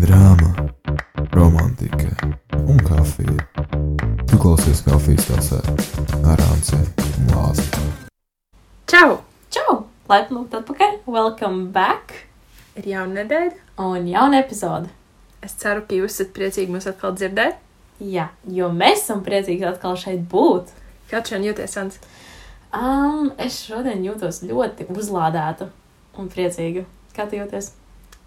drāma, romantika un kafija. Tu klausies kafijas tasē ar Anci un Lāzi. Čau! Čau! Laipni lūgt atpakaļ! Welcome back! Ir jauna nedēļa. Un jauna epizode. Es ceru, ka jūs esat priecīgi mūs atkal dzirdēt. Jā, jo mēs esam priecīgi atkal šeit būt. Kā tu šodien jūties, Ants? Um, es šodien jūtos ļoti uzlādēta un priecīga. Kā tu jūties?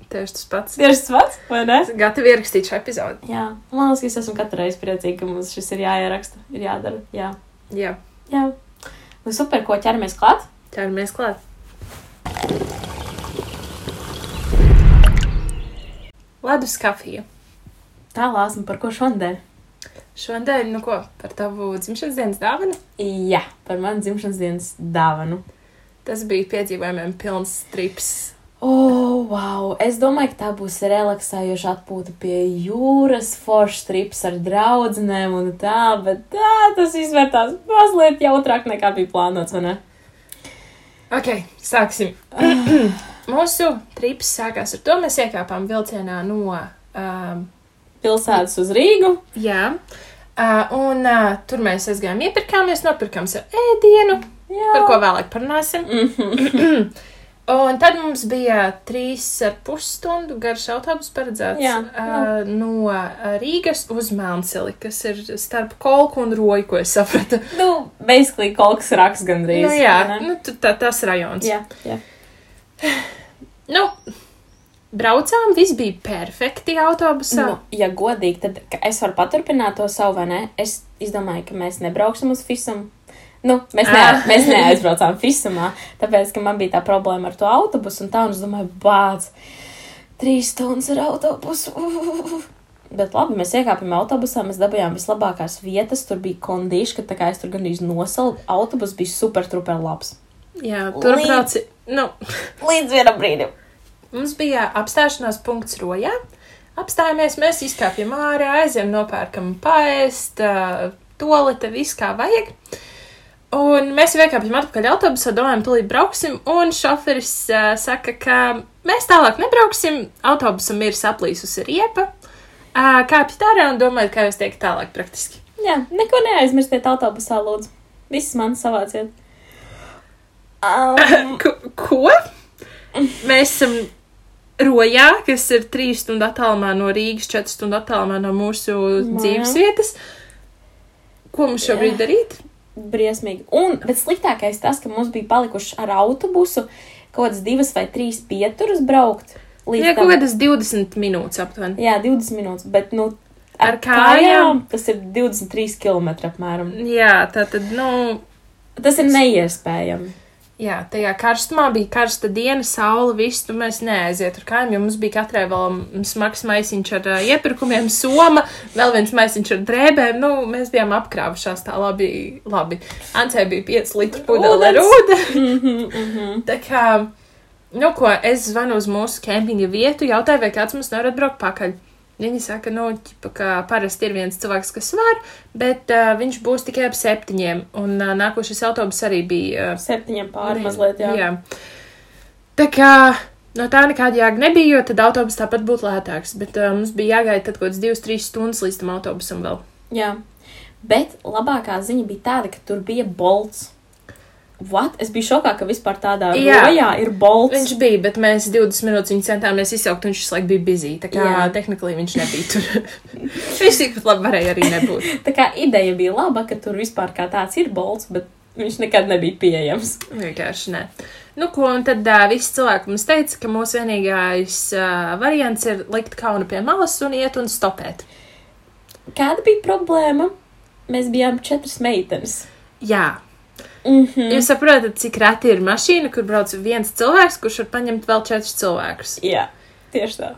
Tieši tas pats. Tieši tas pats, vai ne? Gatavi ierakstīt šo epizodi. Jā, man liekas, ka es esmu katru reizi priecīga, ka mums šis ir jāieraksta, ir jādara. Jā, Jā, jā. Nu, super, ko ķeramies klāt? ķeramies klāt. Ledus kafija. Tā lāsma par ko šodien? Šodien, nu ko, par tavu dzimšanas dienas dāvanu? Jā, par manu dzimšanas dienas dāvanu. Tas bija piedzīvojumiem pilns strips. Oh, wow! Es domāju, ka tā būs relaksējoša atpūta pie jūras, foršs trips ar draugiem un tā, bet tā, tas izvērtās mazliet jautrāk nekā bija plānots, vai ne? Ok, sāksim. Mūsu trips sākās ar to, mēs iekāpām vilcienā no. Um, Pilsētas uz Rīgu. jā, uh, un uh, tur mēs aizgājām, iepirkāmies, nopirkām sev ēdienu, Jā. par ko vēlāk parunāsim. Un tad mums bija trīs ar pus stundu garš autobus paredzēts Jā, uh, no Rīgas uz Melnseli, kas ir starp Kolku un Roju, ko es sapratu. Nu, basically, kaut kas raks gandrīz. Nu, jā, ne? nu, tā, tas rajons. jā, jā. Nu, braucām, viss bija perfekti autobusā. Nu, ja godīgi, tad es varu paturpināt to savu, vai ne? Es izdomāju, ka mēs nebrauksim uz Fisumu. Nu, mēs, ne, Ah. mēs neaizbraucām Fisumā, tāpēc, ka man bija tā problēma ar to autobusu, un tā, un es domāju, bāc, trīs stundas ar autobusu. Uh. Bet labi, mēs iekāpām autobusā, mēs dabūjām vislabākās vietas, tur bija kondīši, ka tā kā es tur gandrīz nosalu, autobus bija super, super labs. Jā, tur Līdz- brauci. Nu, Līdz vienam brīdim. mums bija apstāšanās punkts Rojā. Apstājāmies, mēs izkāpjam ārā, aizjām, nopērkam paēst, tolete, viss kā vajag. Un mēs iekāpjam atpakaļ autobusā, domājam, tūlīt brauksim, un šoferis uh, saka, ka mēs tālāk nebrauksim, autobusam ir saplīsusi riepa. Uh, kāpjat ārā un domājat, kā jūs teikt tālāk praktiski. Jā, neko neaizmirstiet autobusā, lūdzu. Viss man savāciet. Um, Ko? ko? Mēs esam Rojā, kas ir trīs stundu attālumā no Rīgas, četras stundu attālumā no mūsu Jā. dzīves vietas. Ko mums šobrīd Jā. darīt? Briesmīgi. Un, bet sliktākais tas, ka mums bija palikuši ar autobusu kaut kādas divas vai trīs pieturas braukt. Jā, kaut kādas 20 minūtes aptuveni. Jā, 20 minūtes, bet, nu, Ar kājām? tas ir 23 km apmēram. Jā, tā tad, nu, Tas ir neiespējami. Jā, tajā karstumā bija karsta diena, saule, viss, tu mēs neaiziet ar kājām, jo mums bija katrai vēl smags maisiņš ar ā, iepirkumiem, soma, vēl viens maisiņš ar drēbēm, nu, mēs bijām apkrāvušās tā labi, labi. Ancē bija 5 litru pudeli ar ūdeni. Mhm, Tā kā, nu, ko es zvanu uz mūsu kempinga vietu, jautāju, vai kāds mums nevar atbraukt pakaļ. Viņi saka, nu, ķipa, ka parasti ir viens cilvēks, kas var, bet uh, viņš būs tikai ap septiņiem, un uh, nākošais autobus arī bija. Uh, Septiņiem pāri mazliet, jā. jā. Tā kā no tā nekāda jēga nebija, jo tad autobus tāpat būtu lētāks, bet uh, mums bija jāgaida tad kaut kāds divas, trīs stundas līdz tam autobusam vēl. jā. Bet labākā ziņa bija tāda, ka tur bija bolts. What? Es biju šokā, ka vispār tādā rojā ir bolts. Viņš bija, bet mēs 20 minūtes viņu centāmies izsaukt, un viņš visu laiku bija bizī. Tā kā Jā. tehnikāli viņš nebija tur. viņš tikpat labi varēja arī nebūt. Tā kā ideja bija laba, ka tur vispār kā tāds ir bolts, bet viņš nekad nebija pieejams. Vienkārši nē. Nu, ko, un tad uh, visi cilvēki mums teica, ka mūsu vienīgais uh, variants ir likt kaunu pie malas un iet un stopēt. Kāda bija problēma? Mēs bijām četras meitenes. Jā, Mm -hmm. jūs saprotat, cik reti ir mašīna, kur brauc viens cilvēks, kurš var paņemt vēl četrus cilvēkus. Jā, tieši tā.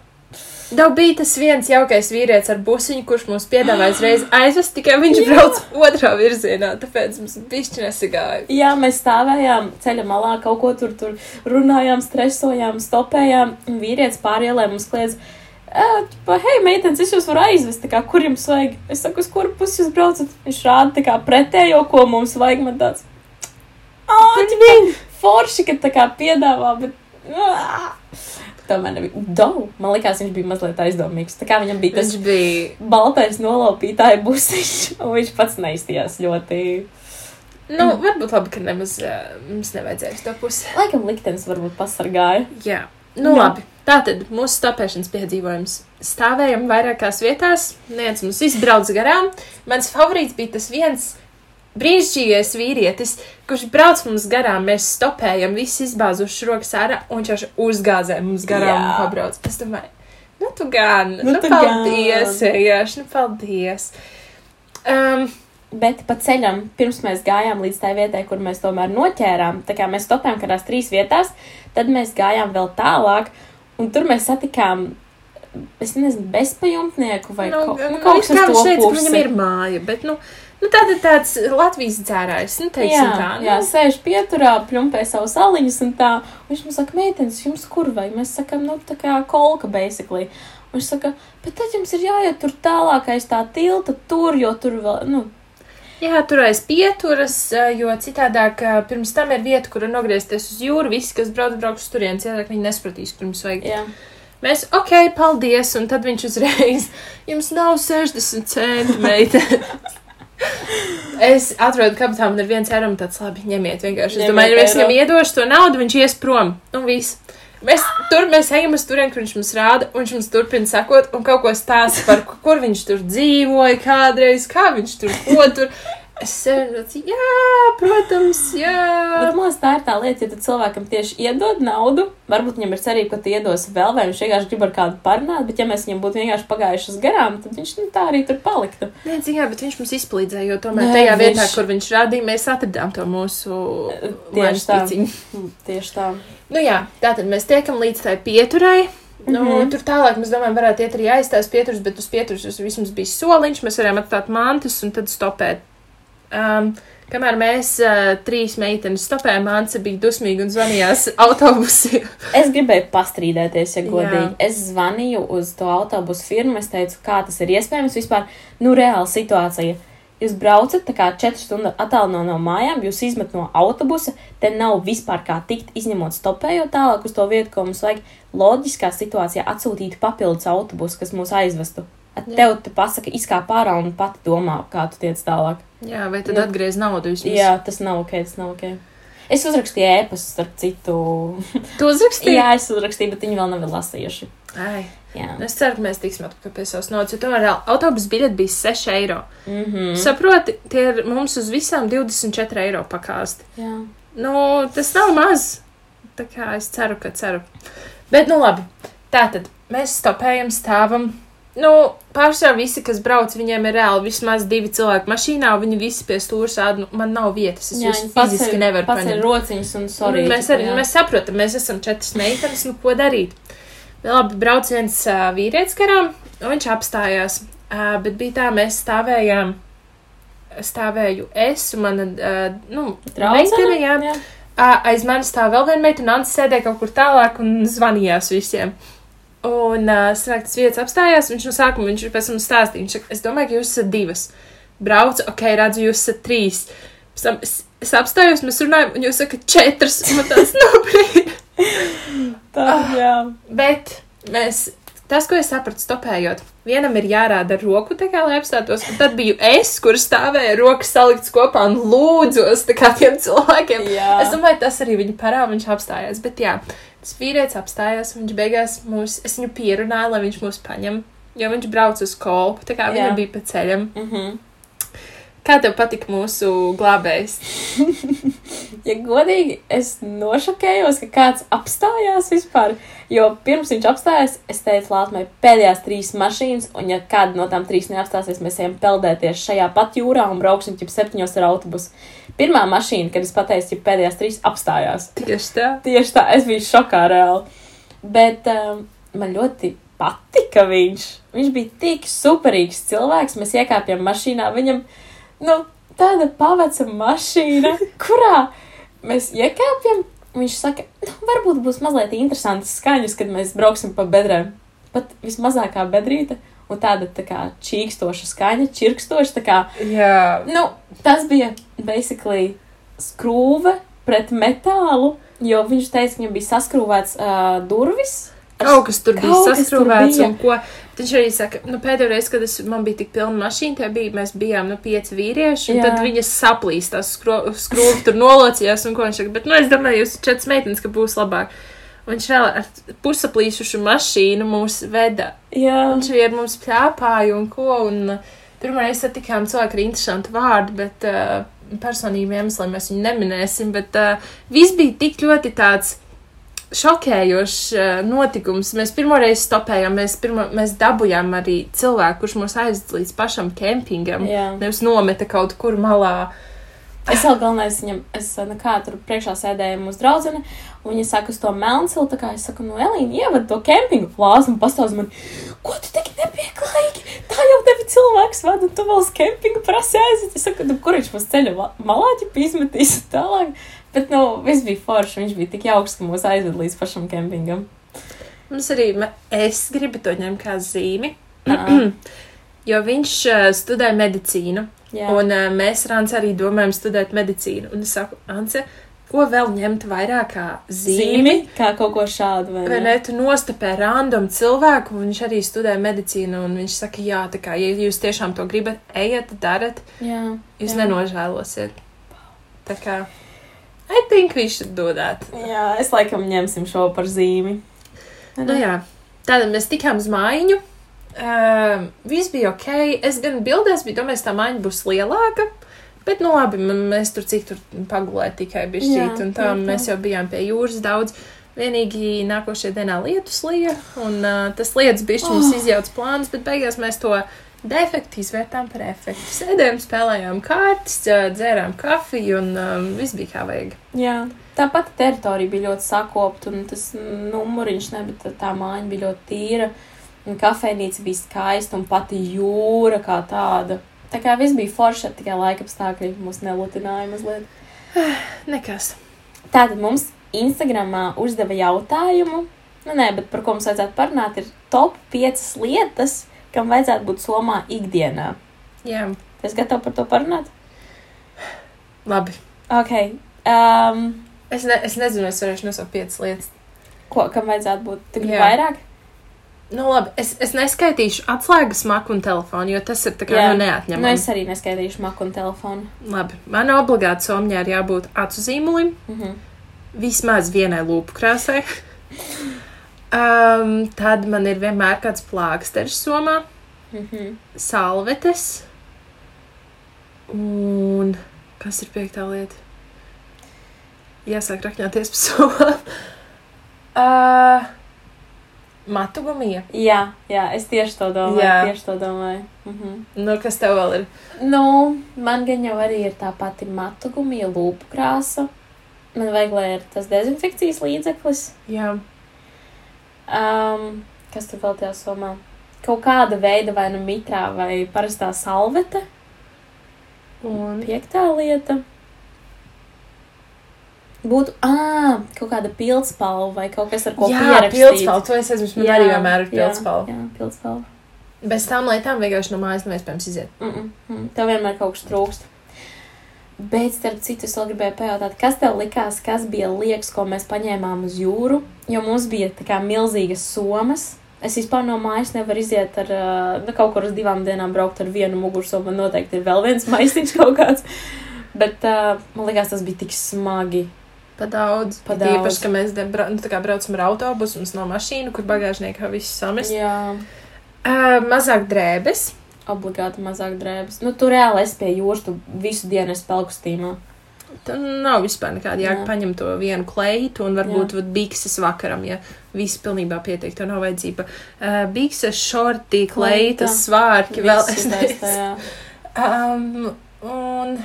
Tev bija tas viens jaukais vīrietis ar busiņu, kurš mums piedāvāja uzreiz aizvest, tikai viņš Jā. brauc otrā virzienā, tāpēc mums bišķi nesagāja. Jā, mēs stāvējām ceļa malā, kaut ko tur, tur runājām, stresojām, stopējām. un Vīrietis pārielē mums kliedz, "Ā, pa, hei, meitenes, es jūs varu aizvest, kā, kur jums vajag? Es saku, uz kuru pusi jūs braucat? Viņš rāda tā kā pretējo, ko mums vajag. Man tāds, ģipa, forši, ka tā kā piedāvā, bet. Tomēr nebija. Dau, man liekas, viņš bija mazliet aizdomīgs. Tā kā viņam bija tas Viņš bija. baltais nolaupītāja busiņš, un viņš pats neizstījās ļoti. Nu, varbūt labi, ka nemaz uh, mums nevajadzēja uz to pusi. Laikam liktenis varbūt pasargāja. Jā, nu Jā. labi. Tātad mūsu stopēšanas piedzīvojums. Stāvējam vairākās vietās, viens mums izbrauc garām. Mans favorīts bija tas viens brīnišķīgais vīrietis, kurš brauc mums garām. Mēs stopējam, visi izbāzuši rokas ārā, un viņš uzgāzē mums garām Jā. un pabrauc. Es domāju, nu tu gan, Nu nu, tu nu paldies, gan. vienkārši, nu paldies. Um, Bet pa ceļam, pirms mēs gājām līdz tai vietai, kur mēs tomēr noķērām, tā kā mēs stopējām kādās trīs vietās, tad mēs gājām vēl tālāk, un tur mēs satikām, es nezinu, bezpajumtnieku vai nu, kaut, nu, nu, kaut viņš kas kā uz viņš to teica, ka viņam ir māja, bet, nu, nu tāda tāds Latvijas dzērājs, nu, teiksim jā, tā. Nu, jā, sēž pieturā, pļumpē savus aliņus un tā. Un viņš mums saka, meitenes, jums kur vai? Mēs sakam, nu, tā kā kolka, basically. Un viņš saka, bet tad jums ir jāiet tur tālāk aiz tā tilta, tur, jo tur vēl, nu, Jā, tur aiz pieturas, eh, jo citādāk eh, pirms tam ir vieta, kur nogriezties uz jūru. Visi, kas brauc, brauks uz turieni, citādāk viņi nespratīs, kur mums vajag. jā. Mēs, ok, paldies, un tad viņš uzreiz, jums nav 60 centimetri. es atrodu kabatā, man ir viens eiro, tāds labi, ņemiet vienkārši. Es Ņemiet domāju, ja es viņam iedošu to naudu, viņš ies prom, un viss. Mēs tur mēs ejam uz turieni, kur viņš mums rāda, un viņš mums turpina sakot, un kaut ko stāsta par, ku- kur viņš tur dzīvoja kādreiz, kā viņš tur ko tur. Es sēžu, jā, protams, jā. Bet man liekas, tā ir tā lieta, ja cilvēkam tieši iedod naudu, varbūt viņam ir cerība, ka tu iedos vēl, vai viņš vienkārši grib ar kādu parunāt, bet ja mēs viņam būtu vienkārši pagājušas garām, tad viņš nu, tā arī tur paliktu. Nē, zināmā, bet viņš mums izpalīdzēja, jo tomēr Nē, tajā viņš- vietā, kur viņš rādīja, mēs atradām to mūsu Tieši tā. Mm, Tieši tā. Nu jā, tātad mēs tiekam līdz tai pieturai. Nu, Mhm. Tur tālāk mēs domājam, varētu iet arī aizstās pieturas, bet uz pieturas mums vismaz bija soliņš, mēs varējām atstāt mantas un tad stopēt. Um, kamēr mēs uh, trīs meitenes stopējām, Mance bija dusmīga un zvanījās autobusi. Es gribēju pastrīdēties, ja Jā. godīgi. Es zvanīju uz to autobusu firmu, es teicu, kā tas ir iespējams vispār. Nu, reāla situācija. Jūs braucat tā kā 4 stundu attālumā no mājām, jūs izmet no autobusa, te nav vispār kā tikt, izņemot stopējot tālāk uz to vietu, ko mums vajag. Loģiskā situācijā atsūtīt papildus autobusu, kas mūs aizvestu. At Jā. Tev te pasaka, izkāp ārā un pati domā, kā tu tiec tālāk. Jā, vai tad atgriez naudu vismaz? Jā, tas nav ok, tas nav ok. Es uzrakstīju ēpastu starp citu. Tu uzrakstīji? Jā, es uzrakstīju, bet viņi vēl nav lasījuši. Ai, Jā. es ceru, ka mēs tiksim atpakaļ pie savas naudas, jo tomēr reāli autobusu biļete bija 6 eiro. Mm -hmm. Saproti, tie ir mums uz visām 24 eiro pakāsti. Jā. Nu, tas nav maz. Tā kā es ceru, ka ceru. Bet, nu labi. Tātad mēs stopējam, stāvam. Nu, pārsvarā visi, kas brauc, viņiem ir reāli vismaz divi cilvēki mašīnā, viņi visi pie stūra sēž. Nu, man nav vietas, es Jā, jūs viņi fiziski paceļ- nevaru paņemt. rociņas un sorry. Un mēs arī mēs saprotam, mēs esam četras meitenes, nu ko darīt. Labi, brauc viens uh, vīrietis garām, un viņš apstājās. Uh, bet bija tā, mēs stāvējām. Stāvēju es un mana, uh, nu, meitene, jā. jā. Ā, Aiz manis stāv vēl viena meitene, un Ants sēdēja kaut kur tālāk un zvanījās visiem. Un uh, sanāk, tas vietas apstājās, viņš no sākuma viņš pēc tam stāstīja. Viņš saka, es domāju, ka jūs esat divas. Braucu, ok, redzu, jūs esat trīs. Pēc tam es, es apstājos, mēs runājam, un jūs sakat četras, man tāds nobrīd. Tā, Ah. jā. Bet mēs, tas, ko es sapratu, stopējot, vienam ir jārāda ar roku, tā kā lai apstātos, un tad biju es, kur stāvēja rokas saliktas kopā un lūdzos, tā kā tiem cilvēkiem. jā. Es domāju, tas arī viņa parāda, viņš apstājās. Bet jā, tas vīrietis apstājās, un viņš beigās mūs, es viņu pierunāju, lai viņš mūs paņem, jo viņš brauc uz kolpu, tā kā viņa bija pa ceļam. Mm -hmm. Kā tev patika mūsu glābējs? Ja godīgi, es nošokējos, ka kāds apstājās vispār. Jo pirms viņš apstājās, es teicu, Latvijai, pēdējās trīs mašīnas, un ja kāda no tām trīs neapstāsies, mēs ejam peldēties šajā pat jūrā un brauksim jau septiņos ar autobusu. Pirmā mašīna, kad es pateicu, ja pēdējās trīs apstājās. Tieši tā. Tieši tā, es biju šokā reāli. Bet um, man ļoti patika viņš. Viņš bija tik superīgs cilvēks. Mēs iekāpjam mašīnā. Viņam nu, tāda pavaca mašīna, kurā mēs iekāpjam. Viņš saka, nu, varbūt būs mazliet interesantas skaņas, kad mēs brauksim pa bedrēm. Pat vismazākā bedrīte. Un tāda tā kā čīkstoša skaņa, čirkstoša. tā Kā, Jā. nu, tas bija basically skrūve pret metālu, jo viņš teica, ka viņam bija saskrūvēts uh, durvis. Kaut kas tur bija Kaut tur saskrūvēts bija. un ko. Viņš arī saka, nu, pēdējo reizi, kad es, man bija tik pilna mašīna, tie bija, mēs bijām, nu, pieci vīrieši, un Jā. Tad viņas saplīst, tās skro- skrūvi tur nolocījās, un ko viņš saka, bet, nu, es domāju, jūs četras meitenes, ka būs labāk. Un viņš vēl ar pusaplīsušu mašīnu mūs veda. Jā, Viņš arī ar mums pļāpāja un ko, un pirmā reize satikām cilvēku ar interesantu vārdu, bet uh, personību iemesliem mēs viņu neminēsim, bet uh, viss bija tik ļoti tāds šokējošs uh, notikums. Mēs pirmoreiz stopējām, mēs, pirmo, mēs dabujām arī cilvēku, kurš mūs aizved līdz pašam kempingam. Jā. Nevis nometa kaut kur malā. Es vēl galvenais viņam, es nekā tur priekšā sēdēju mūsu draudzene, un viņa saka uz to melncilu, tā kā es saku, nu, Elīna, ievad to kempingu flāzi un pastāst man, ko tu tik nepieklājīgi, tā jau tevi cilvēks vada, un tu vēl uz kempingu aiziet. Es saku, nu, kur viņš mums ceļa ma- malā ķip izmetīs tālāk. Bet, nu, viss bija forši, viņš bija tik jauks, ka mūs aizved līdz pašam kempingam. Mums arī, es gribu to ņemt kā zīmi, jo viņš uh, studē medicīnu. Jā, Un uh, mēs ar Anci arī domājam studēt medicīnu. Un es saku, Anci, ko vēl ņemt vairāk kā zīmi? zīmi, kā kaut ko šādu, vai Vai ne? ne? Tu nostapē random cilvēku, un viņš arī studē medicīnu. Un viņš saka, jā, tā kā, ja jūs tiešām to gribat, ejiet, darat, Jā, jūs jā. nenožēlosiet. Tā kā, I think we should do that. Jā, es laikam ņemsim šo par zīmi. Nu jā, tātad mēs tikām uz mājiņu. Uh, viss bija ok. Es gan bildēs biju domājis, tā mājiņa būs lielāka. Bet, nu, labi, mēs tur cik tur pagulējām tikai Jā, bišķīt, un tā jā, tā. mēs jau bijām pie jūras daudz. Vienīgi nākošajā dienā lietus lija, un uh, tas lietus bišķi mums Oh. izjauc plānus, bet beigās mēs to defektu izvērtām par efektu. Sēdējām, spēlējām kārtas, dzērām kafiju, un um, viss bija kā vajag. Jā, tā pati teritorija bija ļoti sakopta, un tas numuriņš, ne, bet tā māja bija ļoti tīra. Un kafejnīca bija skaista, un pati jūra kā tāda. Tā kā viss bija forši, tikai laika apstākļi mūs nelutināja mazliet. Nekas. Tātad mums Instagramā uzdeva jautājumu, nu nē, bet par ko mums vajadzētu parunāt, ir top 5 lietas, kam vajadzētu būt somā ikdienā. Jā, Es gatavu par to parunāt? labi. Ok. Um, Es, ne, es nezinu, es varēšu nosaukt piecas lietas. ko, kam vajadzētu būt? Jā. vairāk? Nu, labi, es, es neskaitīšu atslēgas maku un telefonu, jo tas ir tā kā Jā. nu, Nu, neatņemami. es arī neskaidīšu maku un telefonu. Labi, man obligāti somņā ir jābūt acu zīmulim, Mhm. vismaz vienai lūpu krāsai. Um, tad man ir vienmēr kāds plāksteris somā, Mhm. salvetes. Un kas ir piektā lieta? Jāsāk rakņāties pa somām. Uh, matu gumija. Jā, jā, es tieši to domāju. Jā. Tieši to domāju. Mhm. Nu, kas tev vēl ir? Nu, man gan jau arī ir tā pati matu gumija, lūpu krāsa. Man vajag, lai ir tas dezinfekcijas līdzeklis. Jā. Um, kas tur vēl tajā somā? Kaut kāda veida vai nu mitrā vai parastā salvete. Un Piektā lieta. Būtu, ah, kaut kāda pildspalva vai kaut kas ar ko jā, pierakstīt. pildspalva, to es man arī vienmēr ir pildspalva. Jā, jā pildspalva. Bez tām lietām vienkārši no mājas nav iespējams iziet. -mm, mm. Tev vienmēr kaut kas trūkst. Bet, starp citu, es vēl gribēju pajautāt, kas tev likās, kas bija liekas, ko mēs paņēmām uz jūru? Jo mums bija tā kā milzīgas somas. Es vispār no mājas nevaru iziet ar nu, kaut kur uz divām dienām braukt ar vienu mugursomu. Man noteikti ir vēl viens maisiņš kaut kāds. Bet uh, man liekas, tas bija tik smagi. Pa daudz. Pa daudz. Īpaši, ka mēs de, bra, nu, braucam ar autobusu, mums nav mašīnu, kur bagāžniekā viss samest. Jā, Uh, mazāk drēbes. Obligāti mazāk drēbes. Nu, tu reāli esi pie jūras, tu visu dienu esi pelkustīmā. Tur nav vispār nekāda jēga paņemt to vienu kleitu un varbūt bikses vakaram, ja viss pilnībā pietiek, tev nav vajadzība. Uh, bikses, šorti, Kleita. kleitas, svārki, vēl es nezinu. Um, un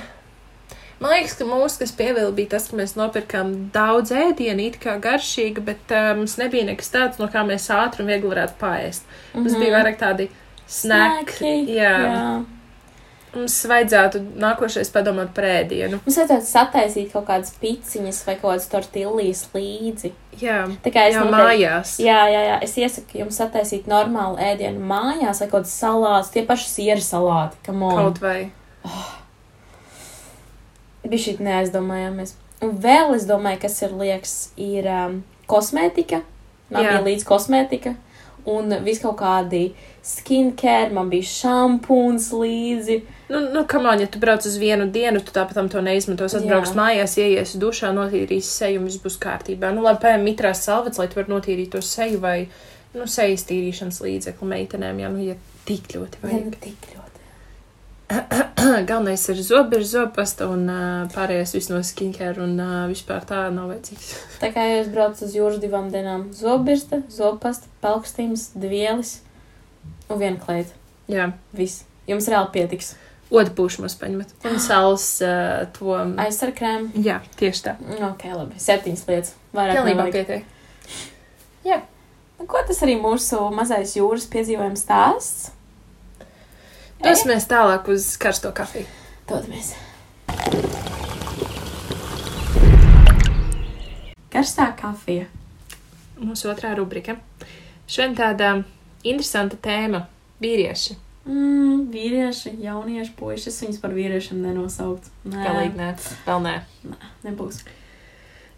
man liekas, ka mūsu, kas pievilka, bija tas, ka mēs nopirkām daudz ēdienu, it kā garšīga, bet uh, mums nebija nekas tāds, no kā mēs ātri un viegli varētu paēst. Mums Mhm. bija vairāk tādi Snacki, Jā. jā. Mums vajadzētu nākošais padomāt par ēdienu. Mums vajadzētu sataisīt kaut kādas piciņas vai kaut kādas tortillas līdzi. Jā, Tā kā es noteikti- mājās. Jā, jā, jā. Es iesaku jums sataisīt normālu ēdienu mājās vai kaut kādas salātus, tie paši sieru salāti. Kaut vai. bija šī neaizdomājāmies. Un vēl es domāju, kas ir liekas, ir um, kosmētika. Man Jā. bija līdz kosmētika un vis kaut kādi skincare, man bija šampūns līdzi. Nu, nu kamāņ, ja tu brauc uz vienu dienu, tu tāpat tam to neizmantos. Atbrauks Jā. mājās, ieies dušā, notīrīs seju un viss būs kārtībā. Nu, labi, pēc mitrās salvets, lai tu varētu notīrīt to seju vai, nu, sejas tīrīšanas līdzekli meitenēm, ja, nu, ja tik ļoti Ja, vajag. nu, tik ļoti. Galvenais ir zobi, ir zobpasta un uh, pārējais viss no skincare un uh, vispār tā nav vajadzīgs. Tā kā jūs braucat uz jūras divām dienām, zobirsta, zobpasta, pelkstīms, dvielis un viena kleita. Jā, Viss. Jums reāli pietiks. odu pušmas paņemat. Un saules uh, to. Aizsar krēmu. Jā, tieši tā. Ok, labi. Septiņas lietas. Vairāk Pilnībā pietiek. Nu, Ko tas arī mūsu mazais jūras piedzīvojums stāsts? Dosimies tālāk uz karsto kafiju. Dodamies. Karstā kafija. Mūsu otrā rubrika. Šodien tāda interesanta tēma - vīrieši. Mm, vīrieši, jaunieši, puikas. Es viņus par vīriešiem nenosaukt. Nē, Galīgi nē, vēl nē. nebūs.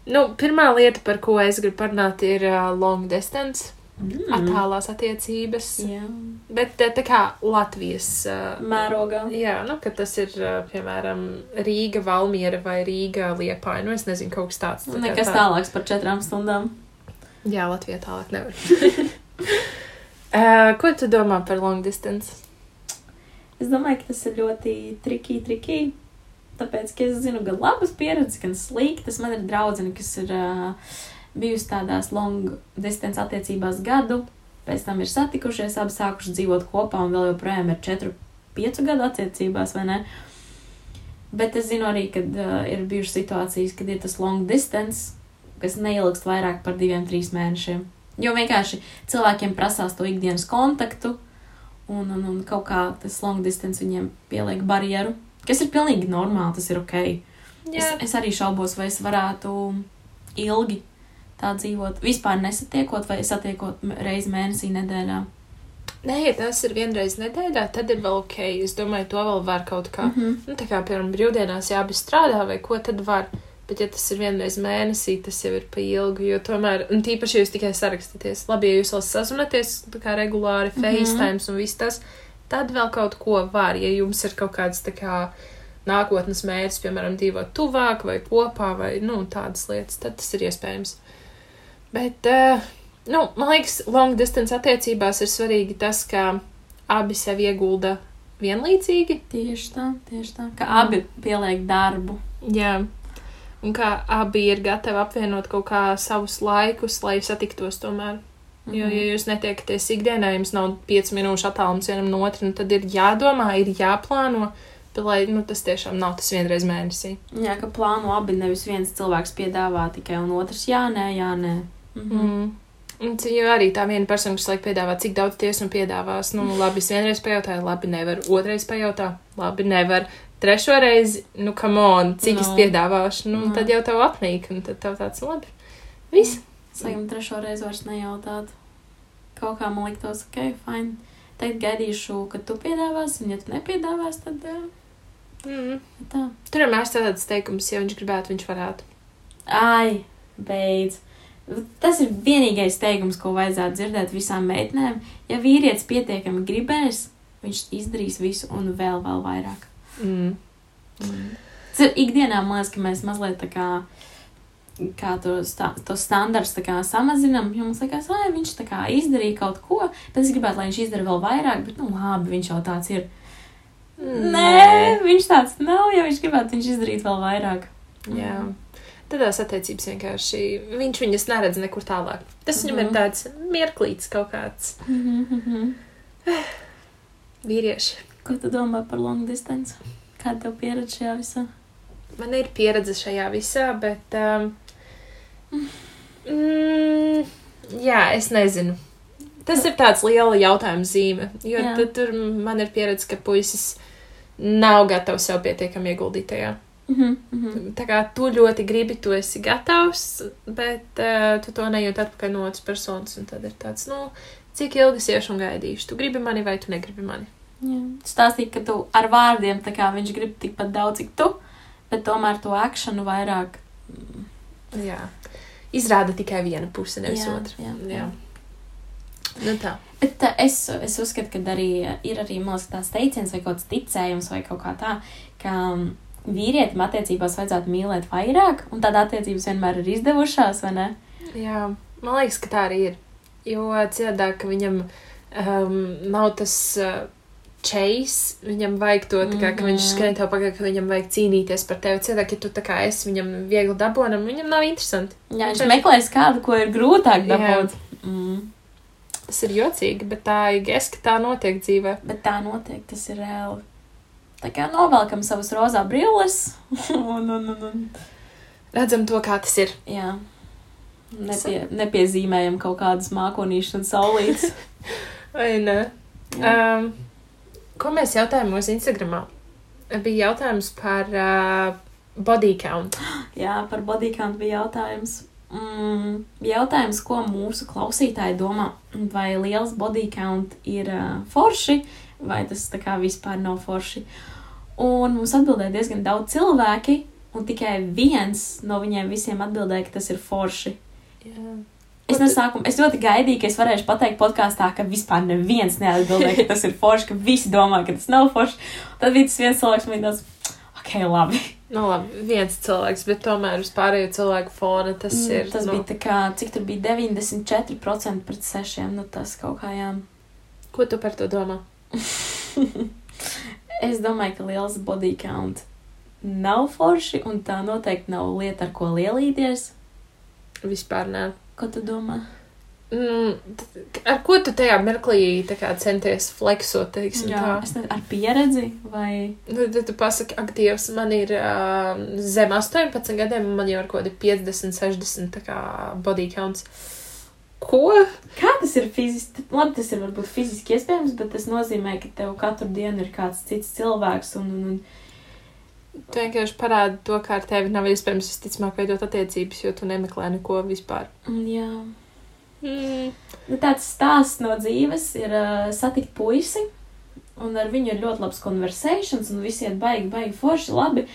Nu, pirmā lieta, par ko es gribu parunāt, ir uh, long distance, Mm. attālās attiecības. Jā, Bet uh, tā kā Latvijas. Uh, mērogā. Jā, nu, ka tas ir, uh, piemēram, Rīga, Valmiera vai Rīga, Liepāja. Nu, es nezinu, kaut kas tāds. tā Nekas tā- tālāks par četrām stundām. Jā, Latvijā tālāk nevar. uh, ko tu domā par long distance? Es domāju, ka tas ir ļoti triki, triki. Tāpēc, ka es zinu gan labas pieredzes, gan sliktas. Man ir draudzene, kas ir uh, bijusi tādās long distance attiecībās gadu, pēc tam ir satikušies, abi sākuši dzīvot kopā un vēl joprojām ir 4, 5 gadu attiecībās, vai ne? Bet es zinu arī, ka uh, ir bijušas situācijas, kad ir tas long distance, kas neilgst vairāk par diviem, trīs mēnešiem. Jo vienkārši cilvēkiem prasās to ikdienas kontaktu, un, un, un kaut kā tas long distance viņiem pieliek barjeru, kas ir pilnīgi normāli, tas ir ok. Es, es arī šaubos, vai es varētu ilgi tā dzīvot, vispār nesatiekot vai satiekot reizi mēnesī, nedēļā. Nē, ja tas ir vienreiz nedēļā, tad ir vēl ok. Es domāju, to vēl var kaut kā. Mm -hmm. Nu, tā kā, piemēram, brīvdienās jābi strādā vai ko tad var. Bet, ja tas ir vienreiz mēnesī, tas jau ir pa ilgu. Jo tomēr, un tīpaši, ja jūs tikai sarakstāties, labi, ja jūs vēl sazināties tā kā regulāri, Mhm. FaceTime un viss tas, tad vēl kaut ko var. Ja jums ir kaut kāds tā kā nākotnes mērķis, piemēram, dzīvot tuvāk vai kopā vai nu, tādas lietas, tad tas ir iespējams. Bet, uh, nu, man liekas, long distance attiecībās ir svarīgi tas, ka abi sev iegulda vienlīdzīgi. Tieši tā, tieši tā. Ka abi pieliek darbu. Jā. Un kā abi ir gatavi apvienot kaut kā savus laikus, lai satiktos tomēr. Jo, Mhm. ja jūs netiekaties ikdienā, jums nav 5 minūšu attālums vienam no otra, nu tad ir jādomā, ir jāplāno, bet lai nu, tas tiešām nav tas vienreiz mēnesī. Jā, ka plāno abi nevis viens cilvēks piedāvā tikai un otrs jā, nē, jā, nē. Mhm. Mm. Un, c- jo arī tā viena persona, kas laik piedāvā, cik daudz tiesa un piedāvās, nu, labi, es vienreiz pajautāju, labi, nevar, otrais pajautā, labi, nevar. Trešo reizi, nu, come on, cik no. es piedāvāšu, nu, No. tad jau tev atnīk, un tad tev tāds, labi, viss. Sākam trešo reizi vairs nejautāt. Kaut kā man liktos, ok, fine. Tagad gaidīšu, kad tu piedāvāsi, un ja tu nepiedāvāsi, tad jā, Mm. tā. Tur ir mēs tāds teikums, ja viņš gribētu, viņš varētu. Ai, beidz. Tas ir vienīgais teikums, ko vajadzētu dzirdēt visām meitenēm. Ja vīrietis pietiekami gribēs, viņš izdarīs visu un vēl, vēl vairāk. Mm. Tas ir ikdienā, liekas, ka mēs mazliet tā kā, kā to, sta, to standarts samazinām. Mums liekas, ka viņš tā kā izdarīja kaut ko, bet es gribētu, lai viņš izdara vēl vairāk, bet, nu, labi, viņš jau tāds ir. Nē, viņš tāds nav, ja viņš gribētu, viņš izdarīt vēl vairāk. Jā. Tādās attiecības vienkārši viņš viņas neredz nekur tālāk. Tas viņam Mhm. ir tāds mirklīts kaut kāds Mhm. vīrieši. Ko tu domā par long distance? Kāda tev pieredze šajā visā? Man ir pieredze šajā visā, bet. Um, mm, jā, es nezinu. Tas ir tāds liela jautājuma zīme. Jo Jā. tad tur man ir pieredze, ka puisis nav gatavs sev pietiekami ieguldīt tajā. Mhm, mhm. Tā kā tu ļoti gribi, tu esi gatavs, bet uh, tu to nejūti atpakaļ no otras personas. Un tad ir tāds, nu, cik ilgi es iešu un gaidīšu. Tu gribi mani vai tu negribi mani? Jā. Stāstīja, ka tu ar vārdiem viņš grib tikpat daudz, cik tu, bet tomēr to akciju vairāk. Jā. izrāda tikai viena puse, nevis Jā, otra. jā, jā. jā. Nu tā. Bet tā, es, es uzskatu, ka arī ir arī man liekas, tāds teiciens vai kaut kāds ticējums vai kaut kā tā, ka mm, vīrietim attiecībās vajadzētu mīlēt vairāk, un tādā attiecības vienmēr ir izdevušās, vai ne? Jā, man liekas, ka tā arī ir. Jo citādi, ka viņam um, nav tas uh, chase, viņam vajag to, kā, ka viņš Mhm. skrien tev pakaļ, ka viņam vajag cīnīties par tevi. Citādi, ja tu tā kā esi viņam viegli dabonam, viņam nav interesanti. Jā, viņš meklēs kādu, ko ir grūtāk Jā. dabūt. Mm. Tas ir jocīgi, bet tā ir ges, ka tā notiek dzīvē. Bet tā notiek, tas ir reāli. Tā kā novelkam savus rozā brilles un, un, un, un Redzam to, kā tas ir. jā. Nepie, nepiezīmējam kaut kādas mākonīšas un saulītes. Vai ne? Um, ko mēs jautājām mūsu Instagramā? Bija jautājums par uh, body count. Jā, par bodycount bija jautājums. Mm, jautājums, ko mūsu klausītāji domā, vai liels bodycount ir uh, forši, vai tas tā kā vispār nav forši. Un mums atbildēja diezgan daudz cilvēki, un tikai viens no viņiem visiem atbildēja, ka tas ir forši. Jā. Es no sākuma, es ļoti gaidīju, ka es varēšu pateikt podkāstā, ka vispār neviens neatbildēja, ka tas ir forši, ka visi domā, ka tas nav forši. Tad bija tas viens cilvēks, man tāds, ok, labi. Nu, labi, viens cilvēks, bet tomēr uz pārējo cilvēku fona tas Mm, ir. Tas nu, bija tā kā, cik tur bija 94% pret 6. Nu, tas kaut kā jā. Ko tu par to domā? es domāju, ka liels body count nav forši, un tā noteikti nav lieta, ar ko lielīties. Vispār nē. Ko tu domā? Mm, ar ko tu tajā mirklī centies fleksot, teiksim, Jā, tā? es nezinu, ar pieredzi vai. Nu, tad tu pasaki, ak, Dievs, man ir uh, zem 18 gadiem, un man jau ir kaut kādi 50, 60 tā kā body counts. Ko? Kā tas ir fiziski? Labi, tas ir varbūt fiziski iespējams, bet tas nozīmē, ka tev katru dienu ir kāds cits cilvēks. Un, un, un, Tu vienkārši parādi to, kā ar tevi nav iespējams visticamāk veidot attiecības, jo tu nemeklē neko vispār. jā. Mm. Nu, tāds stāsts no dzīves ir uh, satikt puisi, un ar viņu ir ļoti labs konversēšanas, un visi iet baigi, baigi forši, labi.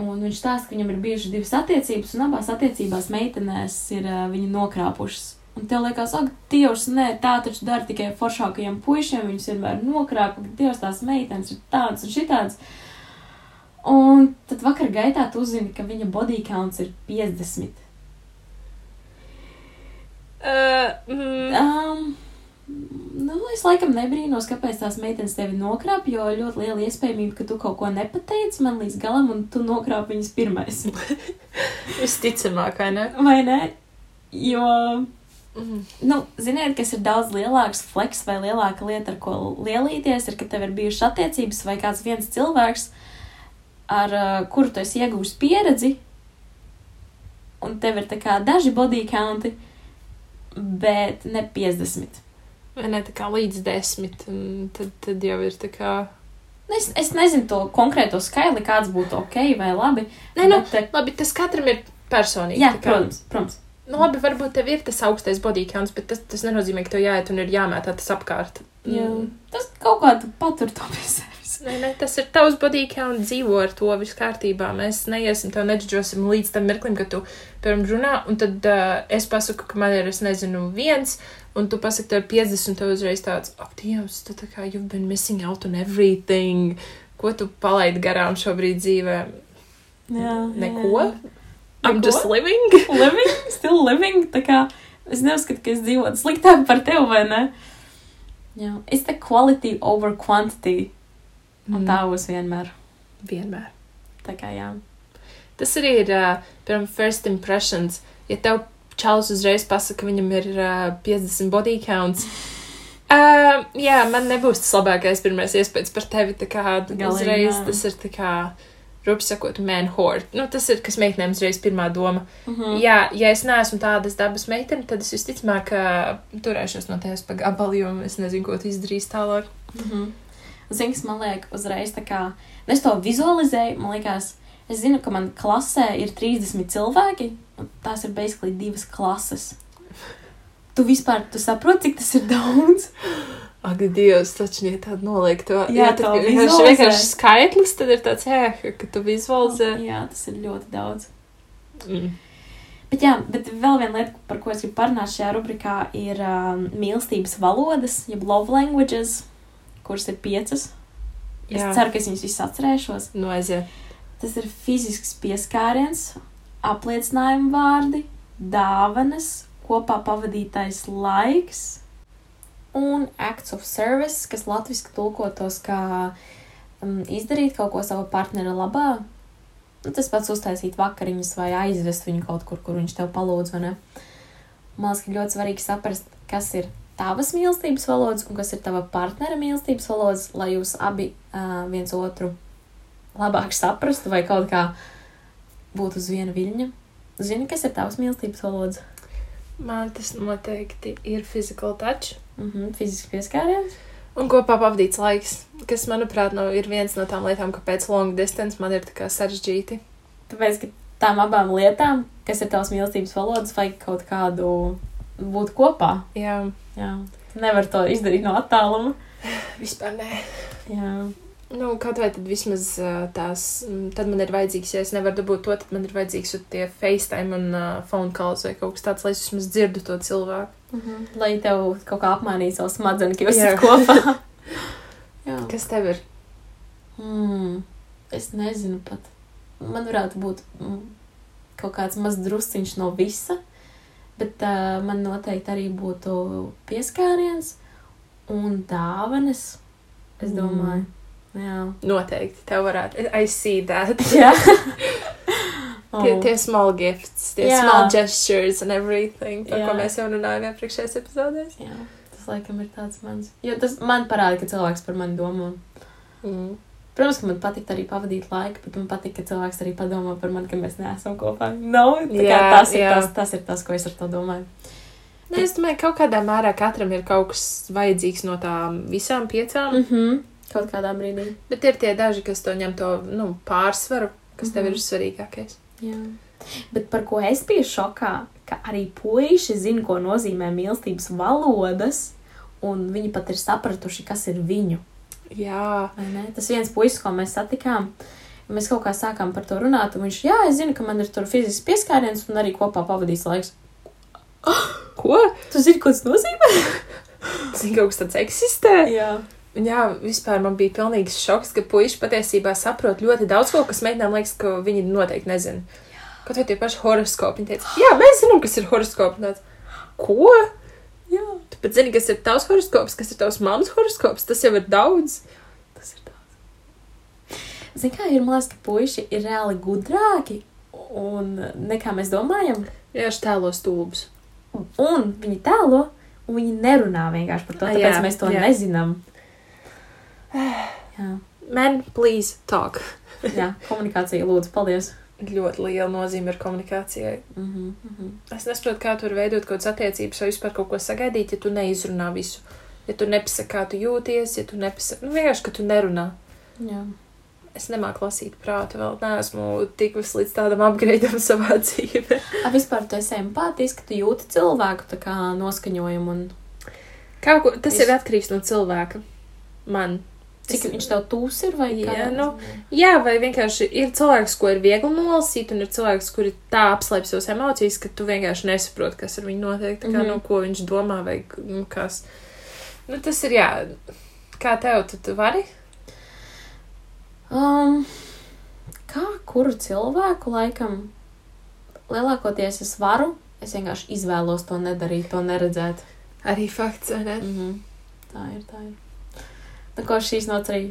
Un viņš stāsta, ka viņam ir bijušas divas attiecības, un abās attiecībās meitenēs ir uh, viņu nokrāpušas. Un tev liekas, ak, Dievs, nē, tā taču dara tikai foršākajiem puišiem, viņus vienmēr nokrāpa, bet Dievs, tās meitenes ir tādas un šitādas. Un tad vakar gaitā tu uzzini, ka viņa body counts ir 50. Uh, mm. Um, nu, es laikam nebrīnos, kāpēc tās meitenes tevi nokrāp, jo ļoti liela iespējamība, ka tu kaut ko nepateici man līdz galam, un tu nokrāp viņas pirmais. Visticamāk, vai ne? Vai ne? Jo, Mm. nu, ziniet, kas ir daudz lielāks fleks vai lielāka lieta, ar ko lielīties, ir, ka tev ir bijušas attiecības vai kāds viens cilvēks, ar uh, kuru tu esi iegūst pieredzi, un tev ir tā kā daži body counti, bet ne 50. Ne kā līdz desmit, tad, tad jau ir tā kā. Nu, Es, es nezinu to konkrēto skaitli, kāds būtu ok vai labi. Nē, nu, bet, eh, labi, tas katram ir personīgi. jā, protams, protams. Nu, labi, varbūt tev ir tas augstais body counts, bet tas, tas nenozīmē, ka tev jāiet un ir jāmētā tas apkārt. Jā. Mm. Tas kaut kā tu patur to pie Nē, nē, tas ir tavs body count, dzīvo ar to viss kārtībā. Mēs neiesim tev neģģosim līdz tam mirklim, kad tu, piemēram, runā, un tad uh, es pasaku, ka man ir, es nezinu, viens, un tu pasaki, tev ir 50, un tev uzreiz tāds, ak, Dievs, tu tā kā you've been missing out on everything. Ko tu palaidi garām šobrīd dzīvē? Jā, Neko? jā. I'm Neko? just living. living, still living. Tā kā es neuzskatu, ka es dzīvotu sliktāk par tevi, vai ne? Jā, it's the quality over quantity. Un tā būs vienmēr. Vienmēr. Tā kā jā. Tas arī ir, uh, piemēram, first impressions. Ja tev čalis uzreiz pasaka, ka viņam ir uh, 50 body counts, uh, jā, man nebūs tas labākais pirmais iespējas par tevi. Tā kā Galīgi, uzreiz jā. tas ir tā kā, rupi sakot, man horde. Nu, tas ir, kas meitenēm uzreiz pirmā doma. Mhm. Jā, ja es neesmu tādas dabas meitene, tad es visticamāk uh, turēšos no tevis pa gabalu, jo es nezinu, ko tu izdarīsi tālāk. Mhm. Zini, kas man liek uzreiz tā kā, nu, es to vizualizēju, man liekas, es zinu, ka man klasē ir 30 cilvēki, un tās ir basically divas klases. Tu vispār, tu saproti, cik tas ir daudz? Ak, Dievs, taču ja tāda noliek to. Jā, tad to vienkārši, skaitlis, tad ir tāds, jā, ka tu vizualizē. Jā, tas ir ļoti daudz. Mm. Bet, jā, bet vēl viena lieta, par ko es gribu parunāt šajā rubrikā, ir um, mīlestības valodas, jeb love languages, kuras ir piecas. Es Jā. ceru, ka es viņas visas atcerēšos. Nu, aiziet. Tas ir fizisks pieskāriens, apliecinājuma vārdi, dāvanas, kopā pavadītais laiks un acts of service, kas latviešu tulkotos kā um, izdarīt kaut ko sava partnera labā. Nu, tas pats uztaisīt vakariņas vai aizvest viņu kaut kur, kur viņš tev palūdz? Man liekas, ka ļoti svarīgi saprast, kas ir tavas mīlestības valodas un kas ir tava partnera mīlestības valodas, lai jūs abi uh, viens otru labāk saprastu vai kaut kā būtu uz viena viļņa. Zini, kas ir tavs mīlestības valodas? Man tas noteikti ir physical touch. Mhm, fizisks pieskāriens. Un kopā pavadīts laiks, kas, manuprāt, no, ir viens no tām lietām, kāpēc long distance man ir tā sarežģīti. Tāpēc, ka tām abām lietām, kas ir tavs mīlestības valodas, vajag kaut kādu būt kopā. Jā, Jā. Nevar to izdarīt no attāluma. vispār nē. Jā. Nu, kaut vai tad vismaz tās, mm, tad man ir vajadzīgs, ja es nevaru dabūt to, tad man ir vajadzīgs tie FaceTime un uh, phone calls vai kaut kas tāds, lai es vismaz dzirdu to cilvēku. Mhm. Lai tev kaut kā apmainītu savu smadzenes, ka jūs esat kopā. Kas tev ir? Mm, es nezinu pat. Man varētu būt mm, kaut kāds maz drusciņš no visa, bet uh, man noteikti arī būtu pieskāriens un dāvanas. Es domāju, jā. Noteikti, tev varētu. I see that. jā. Tie, tie small gifts, tie Jā. small gestures and everything, par ko Jā. mēs jau runājām iepriekšējās epizodēs. jā. Tas laikam ir tāds mans. Jo tas man parāda, ka cilvēks par mani domā. Mm. Protams, ka man patīk arī pavadīt laiku, bet man patīk, ka cilvēks arī padomā par mani, ka mēs neesam kopā. No, Jā, tas, ir jā. tas, tas ir tas, ko es ar to domāju. Ne, es domāju, ka kaut kādā mērā katram ir kaut kas vajadzīgs no tām visām piecām, mm. Mm -hmm. Kaut kādā brīdī. bet ir tie daži, kas to ņem to nu, pārsvaru, kas mm -hmm. tev Mhm. ir svarīgākais. Jā. Bet par ko es biju šokā, ka arī puiši zina, ko nozīmē mīlestības valodas, un viņi pat ir sapratuši, kas ir viņu. Jā? Tas viens puisis, ko mēs satikām, mēs kaut kā sākām par to runāt, un viņš, jā, es zinu, ka man ir tur fizisks pieskāriens un arī kopā pavadīts laiks. ko? Tu zini, ko tas nozīmē? Zini, kaut kas tāds eksistē. Jā. Jā, vispār man bija pilnīgs šoks, ka puiši patiesībā saprot ļoti daudz ko, kas meitenēm liekas, ka viņi noteikti nezina. Kaut vai tie paši horoskopi. Viņi teica, jā, mēs zinām, kas ir tāds, Ko? Pat zini, kas ir tavs horoskops, kas ir tavs mammas horoskops. Tas jau ir daudz. Tas ir tāds. Zini, kā ir, man liekas, ka puiši ir reāli gudrāki un nekā mēs domājam. Jā, es tēlo stulbus. Un viņi tēlo, un viņi nerunā vienkārši par to, Ah, tāpēc jā, mēs to jā. nezinām. Jā, Men, please talk. jā, komunikācija, lūdzu, paldies. Ļoti liela nozīme ir komunikācijai. Mm -hmm, mm -hmm. Es nesaprotu, kā tur veidot kaut kādas attiecības vai vispār kaut ko sagaidīt, ja tu neizrunā visu. Ja tu nepasaki, kā tu jūties, ja tu nepasaki, nu vienkārši, ka tu nerunā. Jā. Es nemāku lasīt prātu, vēl neesmu tikusi līdz tādam upgradeam savā dzīvē. A, vispār tu esi empātisks, ka tu jūti cilvēku kā noskaņojumu un Kā, ko- tas Es- ir atkarīgs no cilvēka. Man. Cik viņš tev tūs ir vai Jā, kādā nu? Jā, vai vienkārši ir cilvēks, ko ir viegli nolasīt, un ir cilvēks, kuri tā apslēp savas emocijas, ka tu vienkārši nesaproti, kas ar viņu notiek, kā, mm Mhm. -hmm. nu, ko viņš domā, vai nu, kas. Nu, tas ir, jā, kā tev, tu, tu vari? Um, kā kuru cilvēku laikam lielākoties es varu, es vienkārši izvēlos to nedarīt, to neredzēt. Arī fakts, vai ne? Mm -hmm. Tā ir, tā ir. Tā kā šīs nots arī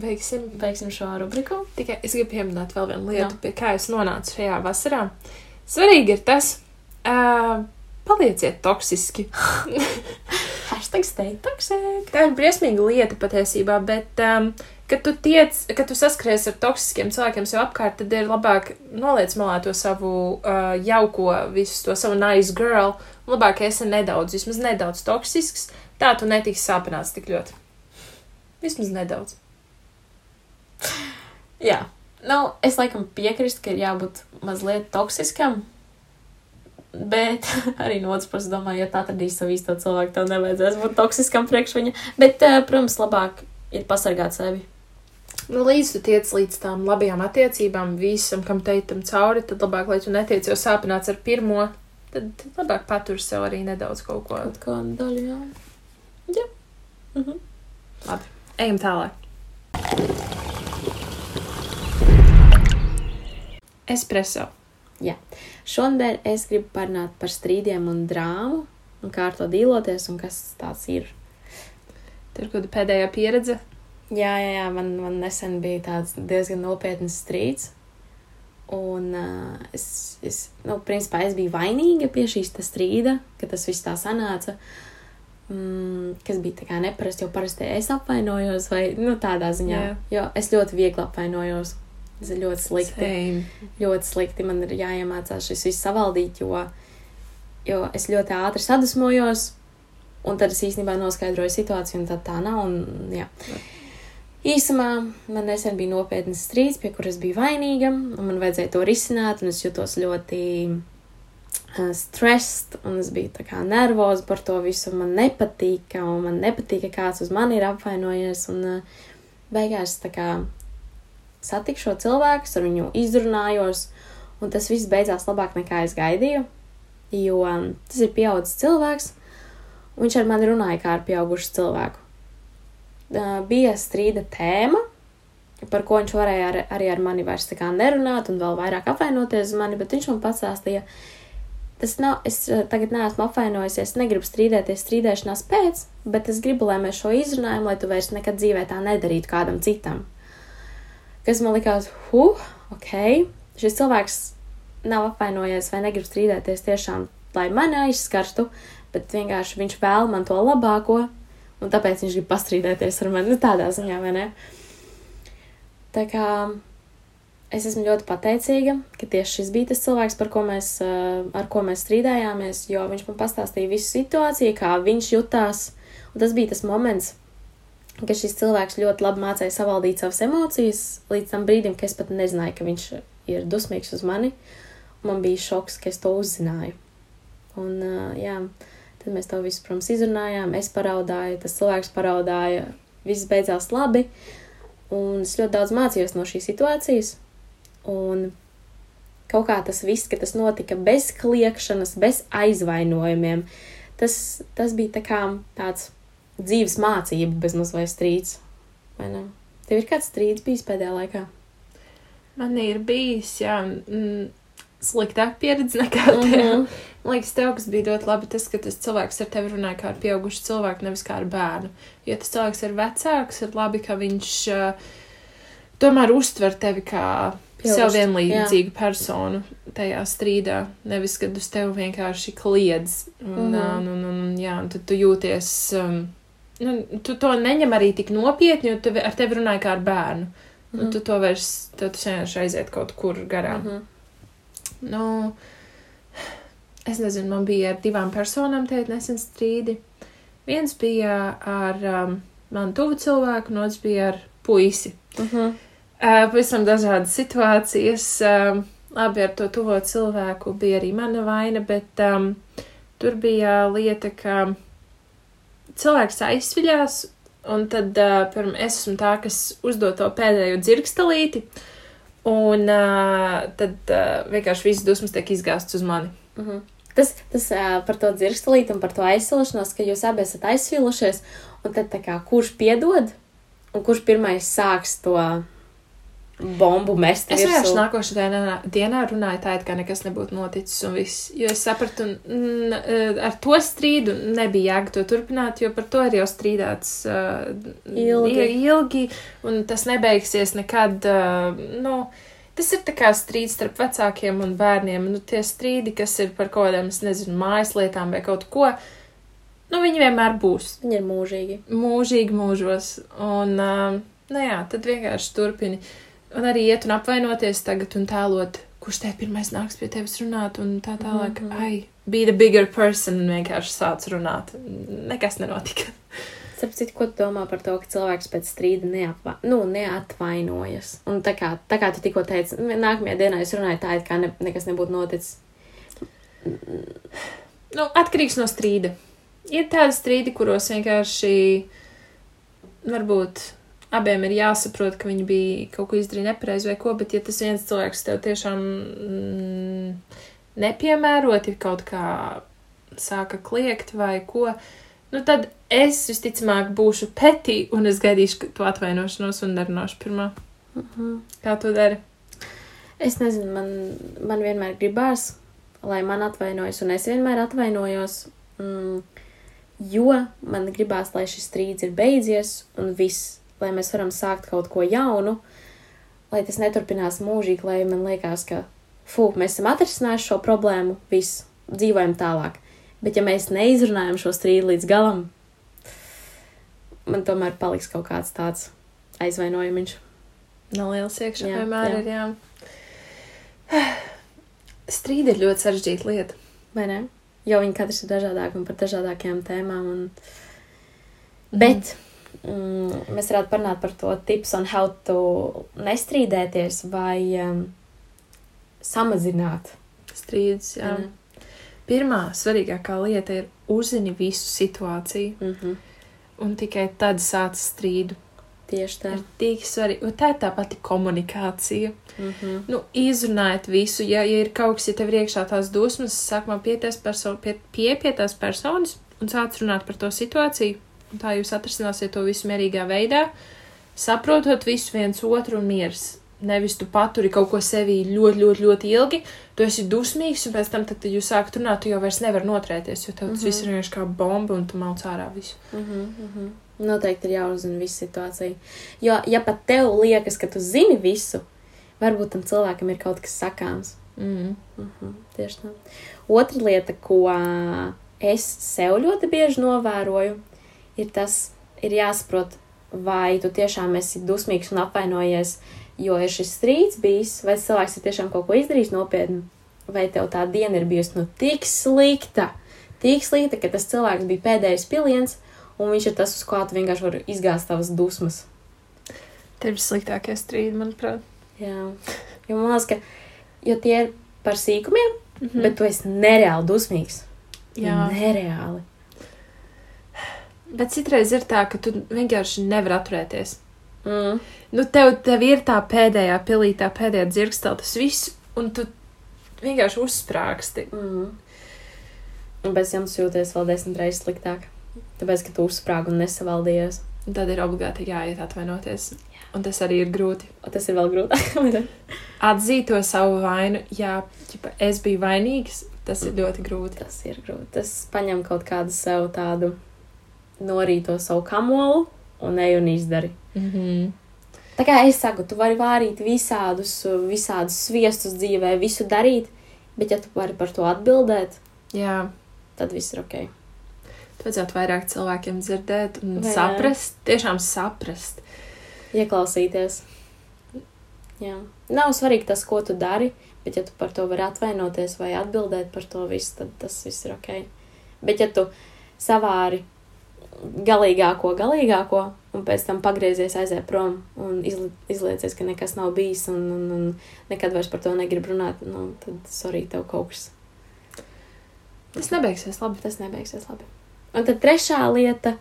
Beigsim. beigsim šo rubriku. Tikai es gribu pieminēt vēl vienu lietu, Jā. pie kā es nonācu šajā vasarā. Svarīgi ir tas, uh, palieciet toksiski. Hashtag stay toxic. Tā ir briesmīga lieta patiesībā, bet, um, kad tu tiec, kad tu saskaries ar toksiskiem cilvēkiem sev apkārt, tad ir labāk noliec malā to savu uh, jauko, visu to savu nice girl. Labāk, esi nedaudz, vismaz nedaudz toksisks, tā tu netiksi sāpināts tik ļoti. Vismaz nedaudz. Jā. Nu, es laikam piekrītu, ka ir jābūt mazliet toksiskam. Bet arī no otras puses, domāju, ja tā atradīs savu īsto cilvēku, tev nevajadzēs būt toksiskam priekš viņa. Bet, eh, protams, labāk ir pasargāt sevi. Nu, līdz tu tiec līdz tām labajām attiecībām, visam, kam teitam cauri, tad labāk, lai tu netiec jau sāpināts ar pirmo, tad labāk patur sev arī nedaudz kaut ko. Kaut kāda daļa, jā. Jā. Mhm. Labi, ejam tālāk. Espreso. Šodien es gribu parunāt par strīdiem un drāmu, un kā ar to dīloties, un kas tāds ir. Tur ir kāda pēdējā pieredze. Jā, jā, jā man, man nesen bija tāds diezgan nopietns strīds. Un uh, es, es, nu, principā, es biju vainīga pie šīs strīda, ka tas viss tā sanāca. Mm, kas bija tā kā neparasti, jo parasti es apvainojos, vai nu, tādā ziņā. Jā. Jo es ļoti viegli apvainojos. Tas ir ļoti slikti. Same. ļoti slikti. Man ir jāiemācās šis viss savaldīt, jo, jo es ļoti ātri sadusmojos, un tad es īstenībā noskaidroju situāciju, un tad tā nav. Un, jā. Īsumā man nesen bija nopietnas strīds, pie kuras biju vainīga, un man vajadzēja to risināt, un es jutos ļoti stressed, un es biju tā kā nervoza par to visu. Man nepatika, un man nepatika, ka kāds uz mani ir apvainojies, un uh, beigās tā kā satiku šo cilvēku, ar viņu izrunājos, un tas viss beidzās labāk nekā es gaidīju. Jo um, tas ir pieaugušs cilvēks, un viņš ar mani runāja kā ar pieaugušu cilvēku. Uh, bija strīda tēma, par ko viņš varēja ar, arī ar mani vairs tā kā nerunāt, un vēl vairāk apvainoties uz mani, bet viņš man pastāstīja, tas nav, es uh, tagad neesmu apvainojusies, negribu strīdēties strīdēšanās pēc, bet es gribu, lai mēs šo izrunājam, lai tu vairs nekad dzīvē tā nedarītu kādam citam kas man likās, huh, ok, šis cilvēks nav apvainojies vai negrib strīdēties tiešām, lai mani aizskartu, bet vienkārši viņš vēl man to labāko, un tāpēc viņš grib pastrīdēties ar mani, nu tādā ziņā, vai ne? Tā kā es esmu ļoti pateicīga, ka tieši šis bija tas cilvēks, ko mēs, eh, ar ko mēs strīdējāmies, jo viņš man pastāstīja visu situāciju, kā viņš jutās, un tas bija tas moments, ka šis cilvēks ļoti labi mācīja savaldīt savas emocijas līdz tam brīdim, kad es pat nezināju, ka viņš ir dusmīgs uz mani. Man bija šoks, ka es to uzzināju. Un, uh, jā, tad mēs to visu, protams, izrunājām. Es paraudāju, tas cilvēks paraudāja, viss beidzās labi. Un es ļoti daudz mācījos no šīs situācijas. Un kaut kā tas viss, ka tas notika bez kliekšanas, bez aizvainojumiem, tas, tas bija tā kā tāds dzīves mācība, bez mazliet strīds. Vai ne? Tev ir kāds strīds bijis pēdējā laikā? Man ir bijis, jā, mm, sliktāk pieredze nekā tev. Mm -hmm. Man liekas, tev, kas bija ļoti labi, tas, ka tas cilvēks ar tevi runāja kā ar pieaugušu cilvēku, nevis kā ar bērnu. Jo tas cilvēks ir vecāks, ir labi, ka viņš uh, tomēr uztver tevi kā Pieaugušu, sev vienlīdzīgu personu tajā strīdā. Nevis, kad uz tevi vienkārši kliedz. Un, mm -hmm. un, un, un, jā, un tad tu jūties. Um, nu, tu to neņem arī tik nopietni, jo tu ar tevi runāja kā ar bērnu. Mm -hmm. Tu to vairs, tad tas vienkārši aiziet kaut kur garām. Mm. -hmm. Nu, es nezinu, man bija ar divām personām teikt nesen strīdi. Viens bija ar um, manu tuvu cilvēku, un otrs bija ar puisi. Mhm. Uh, pavisam dažādas situācijas. Labi, ar to tuvo cilvēku bija arī mana vaina, bet um, tur bija lieta, ka cilvēks aizsviļās, un tad uh, pirm, es esmu tā, kas uzdod to pēdējo dzirkstelīti, un uh, tad uh, vienkārši viss dusmas tiek izgāsts uz mani. Mhm. Tas, tas uh, par to dzirstelīti un par to aizsilšanos, ka jūs abi esat aizsvilušies, un tad tā kā kurš piedod, un kurš pirmais sāks to bombu mest Es vienkārši nākošajā dienā, dienā runāju tā, it kā nekas nebūtu noticis, un viss. Jo es sapratu, n, ar to strīdu nebija jēga to turpināt, jo par to ir jau strīdāts uh, Ilgi. ilgi, un tas nebeigsies nekad. Uh, nu, tas ir kā strīds starp vecākiem un bērniem. Nu, tie strīdi, kas ir par kaut kādām, nezinu, mājas lietām vai kaut ko, nu, viņi vienmēr būs Viņi ir mūžīgi. mūžīgi mūžos. Un, uh, nu jā, tad vienkārši turpini. Un arī iet un apvainoties tagad un tēlot, kurš te pirmais nāks pie tevis runāt, un tā tālāk, mm. -hmm. ai, be the bigger person, un vienkārši sāc runāt. Nekas nenotika. Sapratu, ko tu domā par to, ka cilvēks pēc strīda neapva, nu, neatvainojas. Un tā kā, tā kā tu tikko teici, nākamajā dienā es runāju tā, it kā ne, nekas nebūtu noticis. Nu, atkarīgs no strīda. Ir tādi strīdi, kuros vienkārši varbūt abiem ir jāsaprot, ka viņi bija kaut ko izdarījuši nepareizi vai ko, bet ja tas viens cilvēks tev tiešām mm, nepiemēroti kaut kā sāka kliegt vai ko, nu tad es visticamāk būšu petī un es gaidīšu to atvainošanos un nerunāšu pirmā. Mhm. Kā tu dari? Es nezinu, man, man vienmēr gribās, lai man atvainojas, un es vienmēr atvainojos. Mm, jo man gribās, lai šis strīds ir beidzies, un viss, lai mēs varam sākt kaut ko jaunu, lai tas neturpinās mūžīgi, lai man liekas, ka, fu, mēs esam atrisinājuši šo problēmu, viss, dzīvojam tālāk. Bet ja mēs neizrunājam šo strīdu līdz galam, man tomēr paliks kaut kāds tāds aizvainojums. Neliels iekšā Jā, vienmēr jā. ir jā. Strīdi ir ļoti sarežģīta lieta. Vai ne? Jo viņi katrs ir dažādāki un par dažādākajām tēmām. Un... Bet mm, mēs varētu parunāt par to tips on how to nestrīdēties vai um, samazināt. Strīdus, jā. ne? Pirmā svarīgākā lieta ir uzzini visu situāciju, Mhm. un tikai tad sāc strīdu. Tieši tā. Ir tik svarīgi, un tā ir tā pati komunikācija. Mhm. Nu, izrunājiet visu, ja, ja ir kaut kas, ja tev ir iekšā tās dusmas, sākumā pieties perso pie, pie, pie tās personas un sāc runāt par to situāciju. Tā jūs atrisināsiet to visu mierīgā veidā, saprotot visu viens otru un miers. Nevis tu paturi kaut ko sevī ļoti, ļoti, ļoti ilgi, tu esi dusmīgs, un pēc tam, tad, kad jūs sākat runāt, tu jau vairs nevari noturēties, jo tev tas Mhm. viss ir vienkārši kā bomba, un tu mauc ārā visu. Mhm. Mhm. Noteikti ir jāuzzina visa situācija. Jo, ja pat tev liekas, ka tu zini visu, varbūt tam cilvēkam ir kaut kas sakāms. Mm. Mhm, tieši tā. Otra lieta, ko es sev ļoti bieži novēroju, ir tas, ir jāsaprot, vai tu tiešām esi dusmīgs un apvainojies, jo ir šis strīds bijis, vai cilvēks ir tiešām kaut ko izdarījis nopietni, vai tev tā diena ir bijusi nu tik slikta, tik slikta, ka tas cilvēks bija pēdējais piliens, un viņš ir tas, uz kā tu vienkārši vari izgāzt tavas dusmas. Tie ir sliktākie strīdi, manuprāt. Jā, jo man liekas, ka jo tie ir par sīkumiem, Mhm. bet tu esi nereāli dusmīgs. Jā. Nereāli. Bet citreiz ir tā, ka tu vienkārši nevari atturēties. Mm. Nu, tev, tev ir tā pēdējā pilī, tā pēdējā dzirkstā, tas viss, un tu vienkārši uzsprāgsti. Mm. Un pēc tam jūties vēl desmit reizes sliktāk. Tāpēc, ka tu uzsprāgi un nesavaldījies. Un tad ir obligāti jāiet atvainoties. Un tas arī ir grūti. Un tas ir vēl grūtāk. Atzīt to savu vainu, jā, ķipa, es biju vainīgs, tas ir ļoti grūti. tas ir grūti. Tas paņem kaut kādu sev tādu norīto savu kamolu un ej un izdari. Mm -hmm. Tā kā es saku, tu vari vārīt visādus, visādus sviestus dzīvē, visu darīt, bet ja tu vari par to atbildēt, Jā, tad viss ir ok. vajadzētu vairāk cilvēkiem dzirdēt un Vai ne? saprast, tiešām saprast. Ieklausīties. Jā. Nav svarīgi tas, ko tu dari, bet ja tu par to vari atvainoties vai atbildēt par to visu, tad tas viss ir ok. Bet ja tu savāri galīgāko, galīgāko, un pēc tam pagriezies, aiziet prom un izli, izliecies, ka nekas nav bijis un, un, un nekad vairs par to negrib runāt, nu, tad sorry, tev kaut kas Tas nebeigsies labi. tas nebeigsies labi. Un tad trešā lieta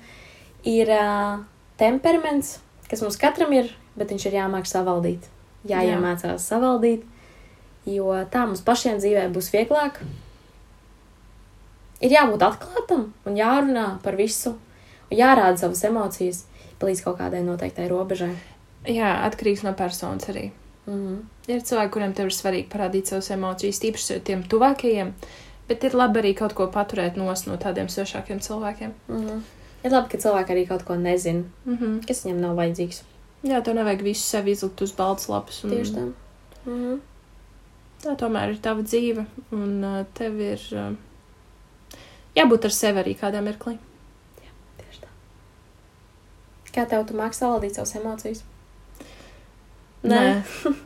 ir uh, temperaments, kas mums katram ir, bet viņš ir jāmāk savaldīt. Jāiemācās savaldīt, jo tā mums pašiem dzīvē būs vieglāk. Ir jābūt atklātam un jārunā par visu, jārāda savas emocijas līdz kaut kādai noteiktai robežai. Jā, atkarīgs no personas arī. Mhm. Ir cilvēki, kuriem ir svarīgi parādīt savas emocijas, tīpaši tiem tuvākajiem, bet ir labi arī kaut ko paturēt no tādiem svešākiem cilvēkiem. Mhm. Ir labi, ka cilvēki arī kaut ko nezina, Mm -hmm. kas viņam nav vajadzīgs. Jā, tev nevajag visu sevi izlikt uz balts lapas. Un... Tieši tā. Mhm. Tā tomēr ir tava dzīve, un uh, tev ir uh, jābūt ar sevi arī kādā mirklī. Kā tev tu māki savaldīt savas emocijas?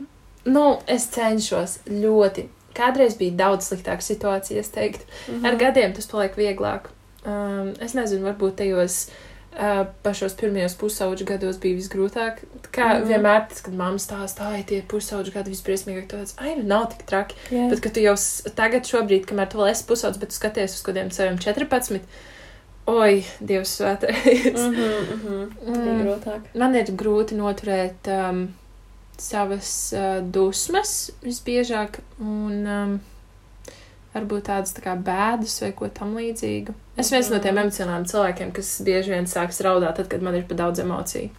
nu, es cenšos ļoti. Kādreiz bija daudz sliktāka situācija, es teiktu. Mhm. Ar gadiem tas paliek vieglāk. Um, es nezinu, varbūt tajos uh, pašos pirmajos pusauģu gados bija visgrūtāk. Kā mm. -hmm. vienmēr, tas, kad mamma stāsta, ai, tie pusauģu gadi visbriesmīgāk, tad ai, nu nav tik traki. Jā. Bet, kad tu jau tagad, šobrīd, kamēr tu vēl esi pusaudzis, bet tu skaties uz kādiem saviem 14, Oi, Dievs svētais. Mhm, mhm. Bija Mm. grūtāk. Man ir grūti noturēt um, savas uh, dusmas visbiežāk, un um, varbūt tādas tā kā bēdas vai ko tam līdzīgu. Es viens no tiem Mhm. emocionāliem cilvēkiem, kas bieži vien sāks raudāt, tad, kad man ir pa daudz emociju.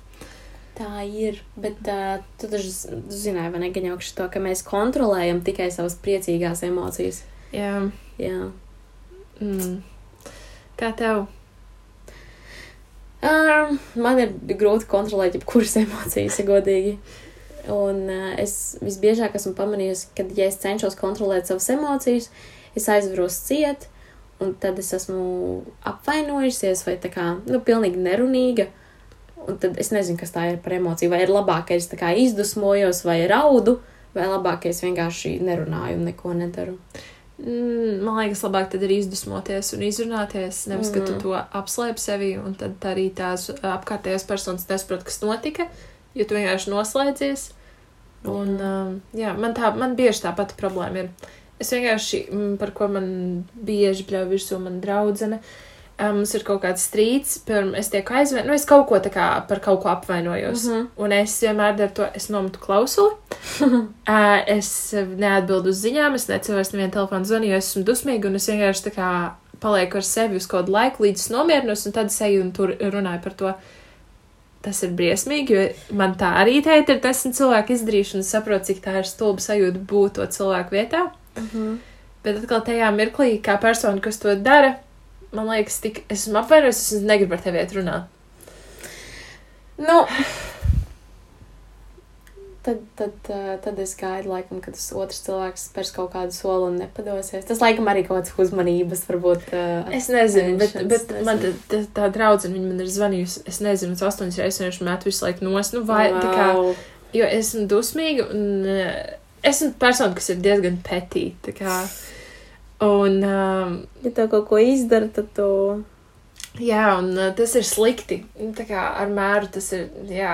Tā ir, bet uh, tu taču zināji, vai ne, Gaņaukš, to, ka mēs kontrolējam tikai savas priecīgās emocijas. Jā, Jā. mm. Kā tev? Um, man ir grūti kontrolēt jebkuras emocijas, ja godīgi. Un uh, es visbiežāk esmu pamanījusi, ka, ja es cenšos kontrolēt savas emocijas, es aizveros ciet, un tad es esmu apvainojusies vai tā kā, nu, pilnīgi nerunīga. Un tad es nezinu, kas tā ir par emociju. Vai ir labāk, ka es tā kā izdusmojos vai raudu, vai labāk, ka es vienkārši nerunāju un neko nedaru. Mm, Man liekas, labāk tad ir izdusmoties un izrunāties, nevis, ka tu Mhm. to apslēp sevi, un tad arī tās apkārtējās personas nesaprot, kas notika, jo tu vienkārši noslēdzies. Un, um, jā, man, tā, man bieži tā pati problēma ir. Es vienkārši, mm, par ko man bieži bļauj virsū man draudzene, um, mums ir kaut kāds strīds, piemēram, es tieku aizvainojis, nu, es kaut ko tā kā par kaut ko apvainojos. Mhm. Un es vienmēr daru to, es nometu klausuli. Ā, es neatbildu uz ziņām, es neceru vairs nevienu telefonu zvanu, jo esmu dusmīga, un es vienkārši tā kā palieku ar sevi uz kādu laiku, līdz es nomierinos, un tad es eju un tur runāju par to. Tas ir briesmīgi, jo man tā arī teikt, ir desmit cilvēku izdarīšana, saprotu, cik tā ir stulba sajūta būt to cilvēku vietā. Mhm. Bet atkal tajā mirklī, kā persona, kas to dara, man liekas, tik esmu apvainojis, es negribu ar tevi iet runāt. Nu, Tad, tad, uh, tad es gaidu, laikam, kad tas otrs cilvēks spērs kaut kādu soli un nepadosies. Tas, laikam, arī kaut kāds uzmanības, varbūt. Uh, Es nezinu, bet, bet nezinu. man tā, tā, tā draudzene, viņa man ir zvanījusi, es nezinu, tas astoņas reizes vienkārši met visu laiku nos, nu vai, wow. tā kā, jo esmu dusmīga un uh, esmu persona, kas ir diezgan petī, tā kā, un, um, Ja tev kaut ko izdara, tad tu. jā, un uh, tas ir slikti, tā kā ar mēru tas ir, jā,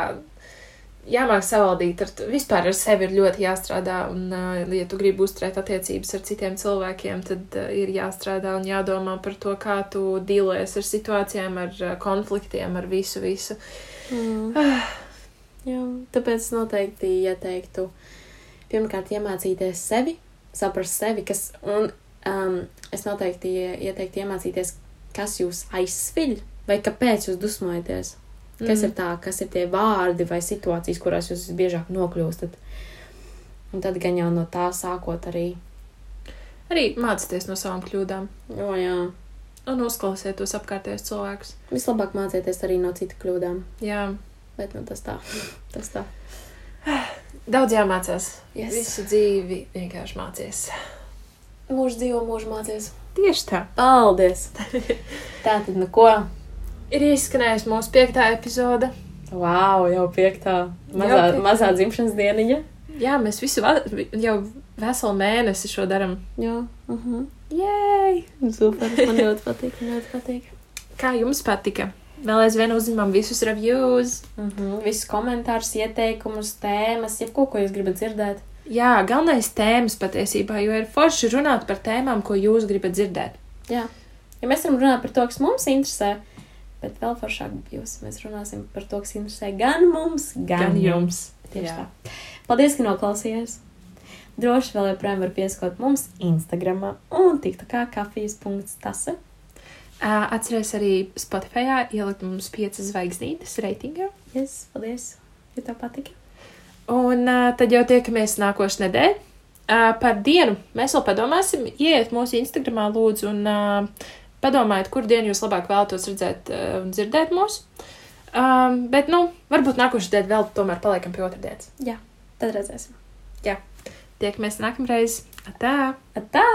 jāmāk savaldīt, ar, vispār ar sevi ir ļoti jāstrādā, un, uh, ja tu gribi uzturēt attiecības ar citiem cilvēkiem, tad uh, ir jāstrādā un jādomā par to, kā tu dīlojies ar situācijām, ar uh, konfliktiem, ar visu, visu. Mm. Jā, tāpēc noteikti ieteiktu pirmkārt iemācīties sevi, saprast sevi, kas. Un um, es noteikti ie- ieteiktu iemācīties, kas jūs aizsviļ vai kāpēc jūs dusmojaties. Kas mm. ir tā, kas ir tie vārdi vai situācijas, kurās jūs visbiežāk nokļūstat. Un tad gan jau no tā sākot arī. Arī mācīties no savām kļūdām O, jā. un uzklausiet tos apkārtējos cilvēkus. Vislabāk mācīties arī no citu kļūdām. Jā, Bet nu, tas tā. Tas tā. daudz jāmācās. Yes. Visu dzīvi vienkārši mācies. Mūžs dzīvo, mūžs mācīs. Tieši tā. Paldies! Tā tad, nu ko? Ir izskanējusi mūsu piektā epizode. Wow, jau piektā. Mazā, Jau piektā. mazā dzimšanas dieniņa. Jā, mēs visu jau veselu mēnesi šo darām. Jā, uh -huh. Jēj! super. Man ļoti patīk. Man ļoti patīk. Kā jums patika? Vēl aizvien uzņemam visus reviews. Uh -huh. Visus komentārus, ieteikumus, tēmas, jebko, ko jūs gribat dzirdēt. Jā, galvenais tēmas patiesībā, jo ir forši runāt par tēmām, ko jūs gribat dzirdēt. Jā. Ja mēs varam runāt par to, kas mums interesē, bet vēl foršāk būs, mēs runāsim par to, kas interesē gan mums, gan, Gan jums. Tieši Jā. tā. Paldies, ka noklausījāties! Droši vēl joprojām var pieskot mums Instagram un TikTokā kafijas.tase. Atcerieties arī Spotify ielikt mums piecas zvaigznītes reitingā. Yes, paldies, ja tev patika. Un uh, tad jau tiekamies nākošais nedēļa. Uh, par dienu mēs vēl padomāsim. Iet mūsu Instagramā, lūdzu, un uh, padomājiet, kur dienu jūs labāk vēlatos redzēt uh, un dzirdēt mūs. Um, bet, nu, varbūt nākošais nedēļa vēl tomēr paliekam pie otrdienas. Jā, tad redzēsim. Tiekamies nākamreiz. Tā! Atā!